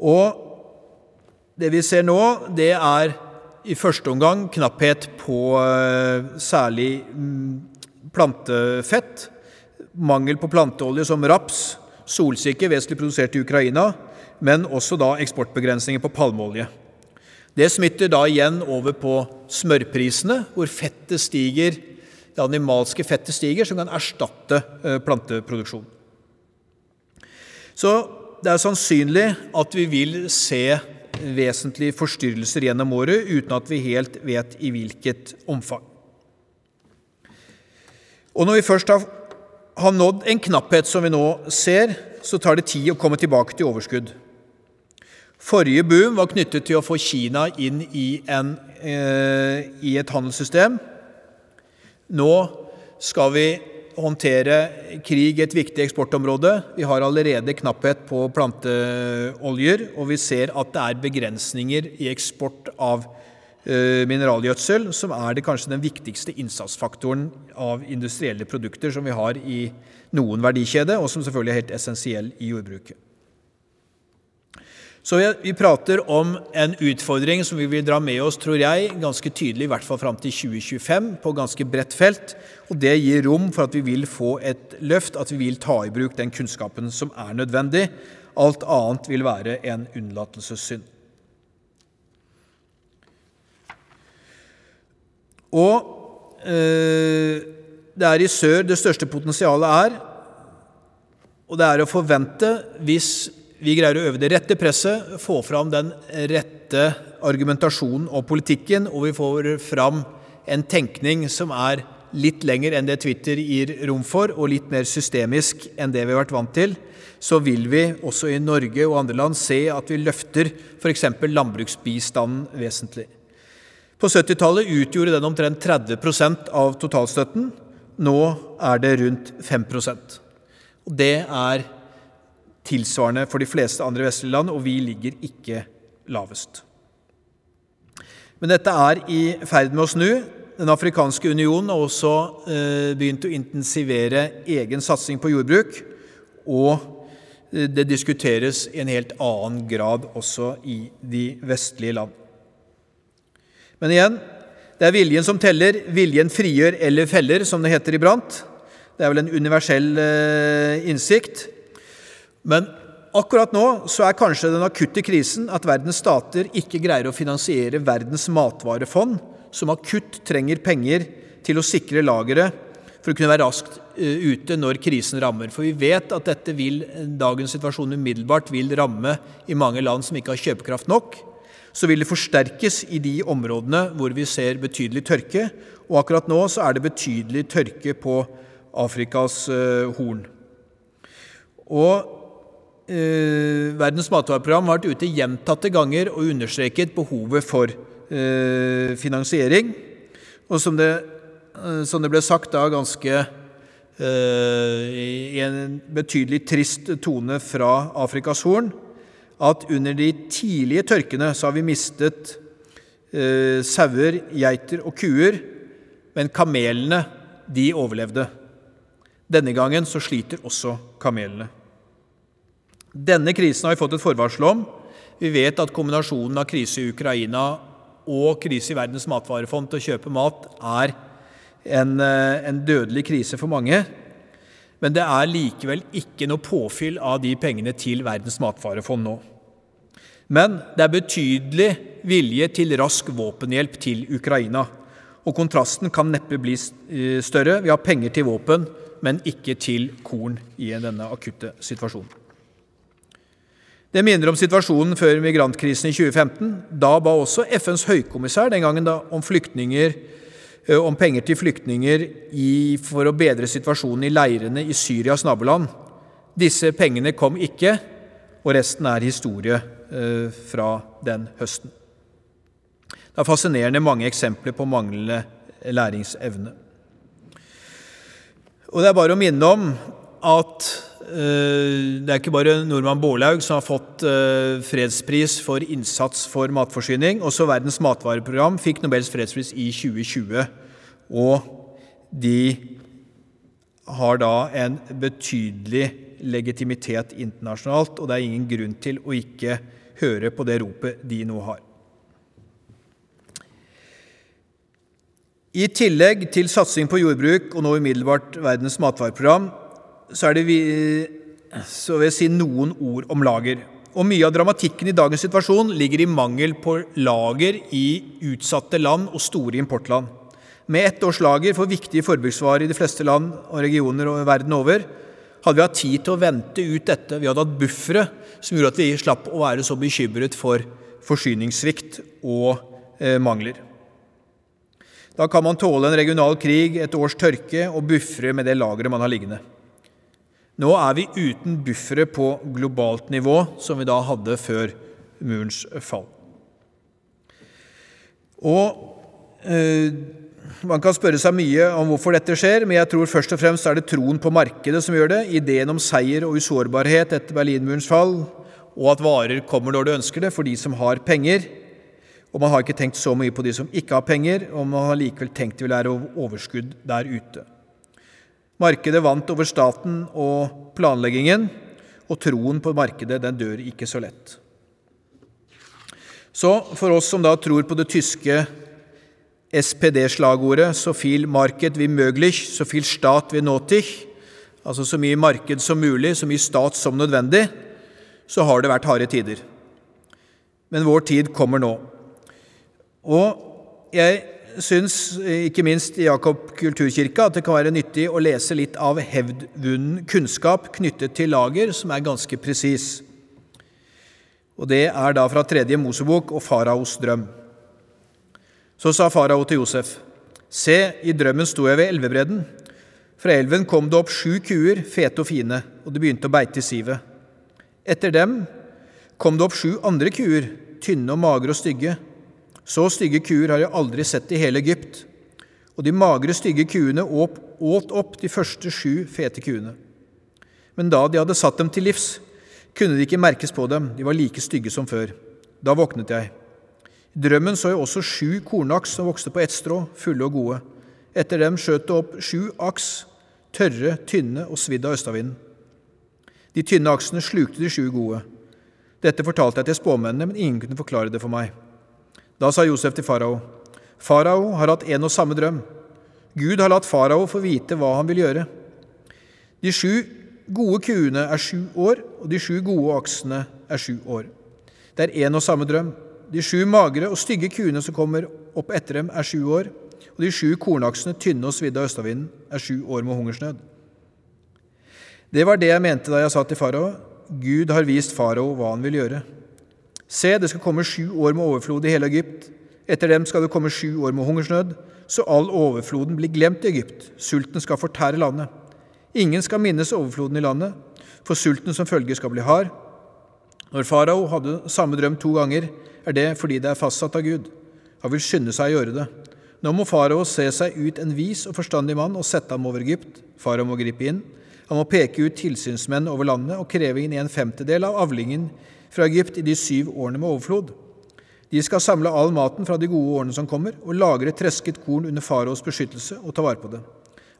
Og det vi ser nå, det er i første omgang knapphet på eh, særlig mm, plantefett. Mangel på planteolje som raps, solsikke vesentlig produsert i Ukraina, men også da eksportbegrensninger på palmeolje. Det smitter da igjen over på smørprisene, hvor fettet stiger, det animalske fettet stiger, som kan erstatte eh, planteproduksjon. Så det er sannsynlig at vi vil se vesentlige forstyrrelser gjennom året uten at vi helt vet i hvilket omfang. Og når vi først har, har nådd en knapphet som vi nå ser, så tar det tid å komme tilbake til overskudd. Forrige boom var knyttet til å få Kina inn i, en, eh, i et handelssystem. Nå skal vi håndtere krig et viktig eksportområde. Vi har allerede knapphet på planteoljer, og vi ser at det er begrensninger i eksport av mineralgjødsel, som er det kanskje den viktigste innsatsfaktoren av industrielle produkter som vi har i noen verdikjede, og som selvfølgelig er helt essensiell i jordbruket. Så vi prater om en utfordring som vi vil dra med oss, tror jeg, ganske tydelig, i hvert fall fram til 2025, på ganske bredt felt. Og det gir rom for at vi vil få et løft, at vi vil ta i bruk den kunnskapen som er nødvendig. Alt annet vil være en unnlatelsessynd. Og eh, det er i sør det største potensialet er. Og det er å forvente, hvis vi greier å øve det rette presset, få fram den rette argumentasjonen og politikken, og vi får fram en tenkning som er litt lenger enn det Twitter gir rom for, og litt mer systemisk enn det vi har vært vant til, så vil vi også i Norge og andre land se at vi løfter f.eks. landbruksbistanden vesentlig. På 70-tallet utgjorde den omtrent 30% av totalstøtten. Nå er det rundt 5% Og Det er tilsvarende for de fleste andre vestlige land, og vi ligger ikke lavest. Men dette er i ferd med å snu. Den afrikanske unionen har også eh, begynt å intensivere egen satsing på jordbruk. Og eh, det diskuteres i en helt annen grad også i de vestlige land. Men igjen, det er viljen som teller. Viljen frigjør eller feller, som det heter iblant. Det er vel en universell eh, innsikt. Men akkurat nå så er kanskje den akutte krisen at verdens stater ikke greier å finansiere verdens matvarefond, som akutt trenger penger til å sikre lageret for å kunne være raskt eh, ute når krisen rammer. For vi vet at dette vil, dagens situasjon umiddelbart vil ramme i mange land som ikke har kjøpekraft nok. Så vil det forsterkes i de områdene hvor vi ser betydelig tørke. Og akkurat nå så er det betydelig tørke på Afrikas eh, horn. Og eh, Verdens matvareprogram har vært ute gjentatte ganger og understreket behovet for eh, finansiering. Og som det, eh, som det, ble sagt da ganske eh, i en betydelig trist tone fra Afrikas Horn, at under de tidlige tørkene så har vi mistet eh, sauer, geiter og kuer, men kamelene, de overlevde. Denne gangen så sliter også kamelene. Denne krisen har vi fått et forvarsel om. Vi vet at kombinasjonen av krise i Ukraina og krise i Verdens matvarefond til å kjøpe mat er en, eh, en dødelig krise for mange. Men det er likevel ikke noe påfyll av de pengene til Verdens matvarefond nå. Men det er betydelig vilje til rask våpenhjelp til Ukraina. Og kontrasten kan neppe bli eh, større. Vi har penger til våpen, men ikke til korn i denne akutte situasjonen. Det minner om situasjonen før migrantkrisen i 2015. Da ba også FNs høykommissær den gangen da, om flyktninger om penger til flyktninger i, for å bedre situasjonen i leirene i Syrias naboland. Disse pengene kom ikke, og resten er historie eh, fra den høsten. Det er fascinerende mange eksempler på manglende læringsevne. Og Det er bare å minne om at eh, det er ikke bare nordmann Bårlaug som har fått eh, fredspris for innsats for matforsyning. Også Verdens matvareprogram fikk Nobels fredspris i 2020. Og de har da en betydelig legitimitet internasjonalt, og det er ingen grunn til å ikke høre på det ropet de nå har. I tillegg til satsing på jordbruk og nå umiddelbart Verdens matvareprogram, så, det så vil jeg si noen ord om lager. Og Mye av dramatikken i dagens situasjon ligger i mangel på lager i utsatte land og store importland. Med ett års lager for viktige forbruksvarer i de fleste land og regioner og verden over, hadde vi hatt tid til å vente ut dette. Vi hadde hatt buffere som gjorde at vi slapp å være så bekymret for forsyningssvikt og eh, mangler. Da kan man tåle en regional krig, et års tørke og buffere med det lageret man har liggende. Nå er vi uten buffere på globalt nivå, som vi da hadde før murens fall. Og eh, Man kan spørre seg mye om hvorfor dette skjer, men jeg tror først og fremst er det troen på markedet som gjør det, ideen om seier og usårbarhet etter Berlinmurens fall, og at varer kommer når du ønsker det, for de som har penger, og man har ikke tenkt så mye på de som ikke har penger, og man har likevel tenkt det vil være overskudd der ute. Markedet vant over staten og planleggingen, og troen på markedet den dør ikke så lett. Så for oss som da tror på det tyske SPD-slagordet 'så viel Market wie möglich, så viel Stat wie nötig', altså så mye marked som mulig, så mye stat som nødvendig, så har det vært harde tider. Men vår tid kommer nå. Og jeg syns, ikke minst i Jakob kulturkirke, at det kan være nyttig å lese litt av hevdvunnen kunnskap knyttet til lager, som er ganske presis. Og Det er da fra tredje Mosebok og faraos drøm. Så sa farao til Josef.: Se, i drømmen sto jeg ved elvebredden. Fra elven kom det opp sju kuer, fete og fine, og de begynte å beite i sivet. Etter dem kom det opp sju andre kuer, tynne og magre og stygge. Så stygge kuer har jeg aldri sett i hele Egypt. Og de magre, stygge kuene åt opp de første sju fete kuene. Men da de hadde satt dem til livs, kunne de ikke merkes på dem, de var like stygge som før. Da våknet jeg. I drømmen så jeg også sju kornaks som vokste på ett strå, fulle og gode. Etter dem skjøt det opp sju aks, tørre, tynne og svidd av østavinden. De tynne aksene slukte de sju gode. Dette fortalte jeg til spåmennene, men ingen kunne forklare det for meg. Da sa Josef til farao, farao har hatt en og samme drøm. Gud har latt farao få vite hva han vil gjøre. De sju gode kuene er sju år, og de sju gode aksene er sju år. Det er en og samme drøm. De sju magre og stygge kuene som kommer opp etter dem, er sju år, og de sju kornaksene, tynne og svidde av østavinden, er sju år med hungersnød. Det var det jeg mente da jeg sa til farao, Gud har vist farao hva han vil gjøre. Se, det skal komme sju år med overflod i hele Egypt. Etter dem skal det komme sju år med hungersnød, så all overfloden blir glemt i Egypt. Sulten skal fortære landet. Ingen skal minnes overfloden i landet, for sulten som følge skal bli hard. Når farao hadde samme drøm to ganger, er det fordi det er fastsatt av Gud. Han vil skynde seg å gjøre det. Nå må farao se seg ut en vis og forstandig mann og sette ham over Egypt. Farao må gripe inn. Han må peke ut tilsynsmenn over landet og kreve inn en femtedel av avlingen fra Egypt i de syv årene med overflod. De skal samle all maten fra de gode årene som kommer, og lagre tresket korn under faraos beskyttelse og ta vare på det.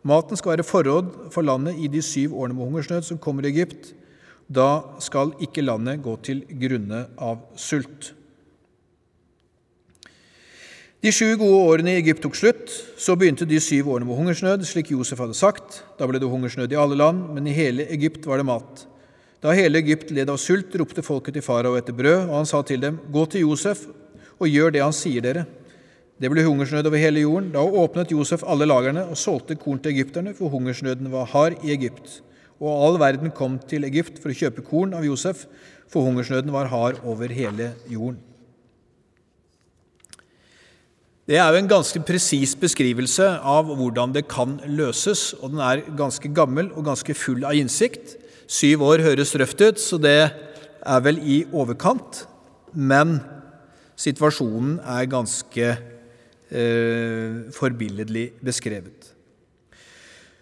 Maten skal være forråd for landet i de syv årene med hungersnød som kommer i Egypt. Da skal ikke landet gå til grunne av sult. De sju gode årene i Egypt tok slutt. Så begynte de syv årene med hungersnød, slik Josef hadde sagt. Da ble det hungersnød i alle land, men i hele Egypt var det mat. Da hele Egypt led av sult, ropte folket til farao etter brød, og han sa til dem, Gå til Josef og gjør det han sier dere. Det ble hungersnød over hele jorden. Da åpnet Josef alle lagrene og solgte korn til egypterne, for hungersnøden var hard i Egypt. Og all verden kom til Egypt for å kjøpe korn av Josef, for hungersnøden var hard over hele jorden. Det er jo en ganske presis beskrivelse av hvordan det kan løses, og den er ganske gammel og ganske full av innsikt. Syv år høres røft ut, så det er vel i overkant. Men situasjonen er ganske eh, forbilledlig beskrevet.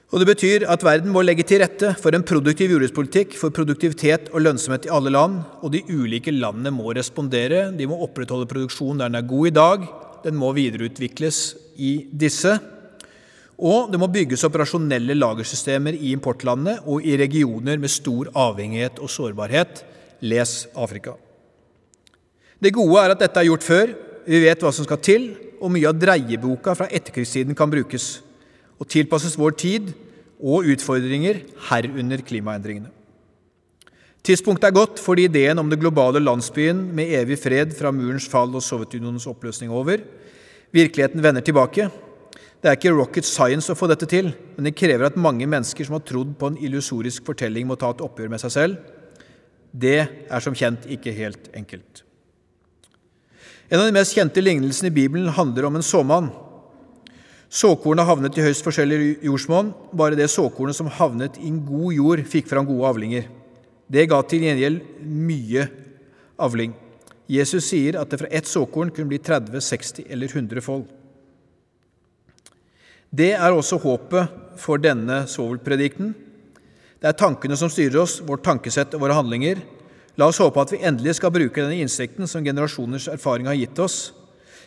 Og Det betyr at verden må legge til rette for en produktiv jordbrukspolitikk for produktivitet og lønnsomhet i alle land, og de ulike landene må respondere. De må opprettholde produksjonen der den er god i dag, den må videreutvikles i disse. Og det må bygges operasjonelle lagersystemer i importlandene og i regioner med stor avhengighet og sårbarhet. Les Afrika. Det gode er at dette er gjort før, vi vet hva som skal til, og mye av dreieboka fra etterkrigstiden kan brukes og tilpasses vår tid og utfordringer, herunder klimaendringene. Tidspunktet er godt fordi ideen om det globale landsbyen med evig fred fra murens fall og Sovjetunionens oppløsning over. Virkeligheten vender tilbake. Det er ikke rocket science å få dette til, men det krever at mange mennesker som har trodd på en illusorisk fortelling, må ta et oppgjør med seg selv. Det er som kjent ikke helt enkelt. En av de mest kjente lignelsene i Bibelen handler om en såmann Såkornet havnet i høyst forskjellig jordsmonn. Bare det såkornet som havnet i en god jord, fikk fram gode avlinger. Det ga til gjengjeld mye avling. Jesus sier at det fra ett såkorn kunne bli 30, 60 eller 100 fold. Det er også håpet for denne svovelpredikten. Det er tankene som styrer oss, vårt tankesett og våre handlinger. La oss håpe at vi endelig skal bruke denne innsikten som generasjoners erfaring har gitt oss,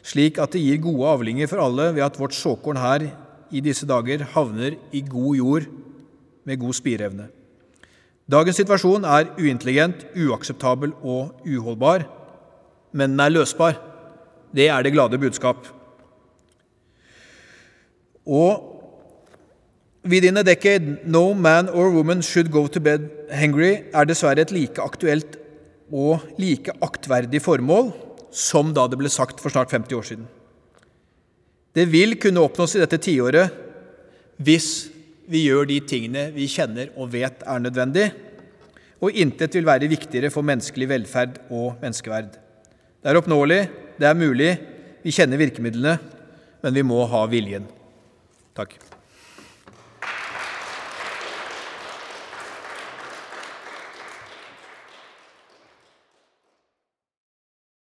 slik at det gir gode avlinger for alle ved at vårt såkorn her i disse dager havner i god jord med god spireevne. Dagens situasjon er uintelligent, uakseptabel og uholdbar, men den er løsbar. Det er det glade budskap. Og Within a decade, no man or woman should go to bed hungry er dessverre et like aktuelt og like aktverdig formål som da det ble sagt for snart 50 år siden. Det vil kunne oppnås i dette tiåret hvis vi gjør de tingene vi kjenner og vet er nødvendig, og intet vil være viktigere for menneskelig velferd og menneskeverd. Det er oppnåelig, det er mulig, vi kjenner virkemidlene, men vi må ha viljen. Takk.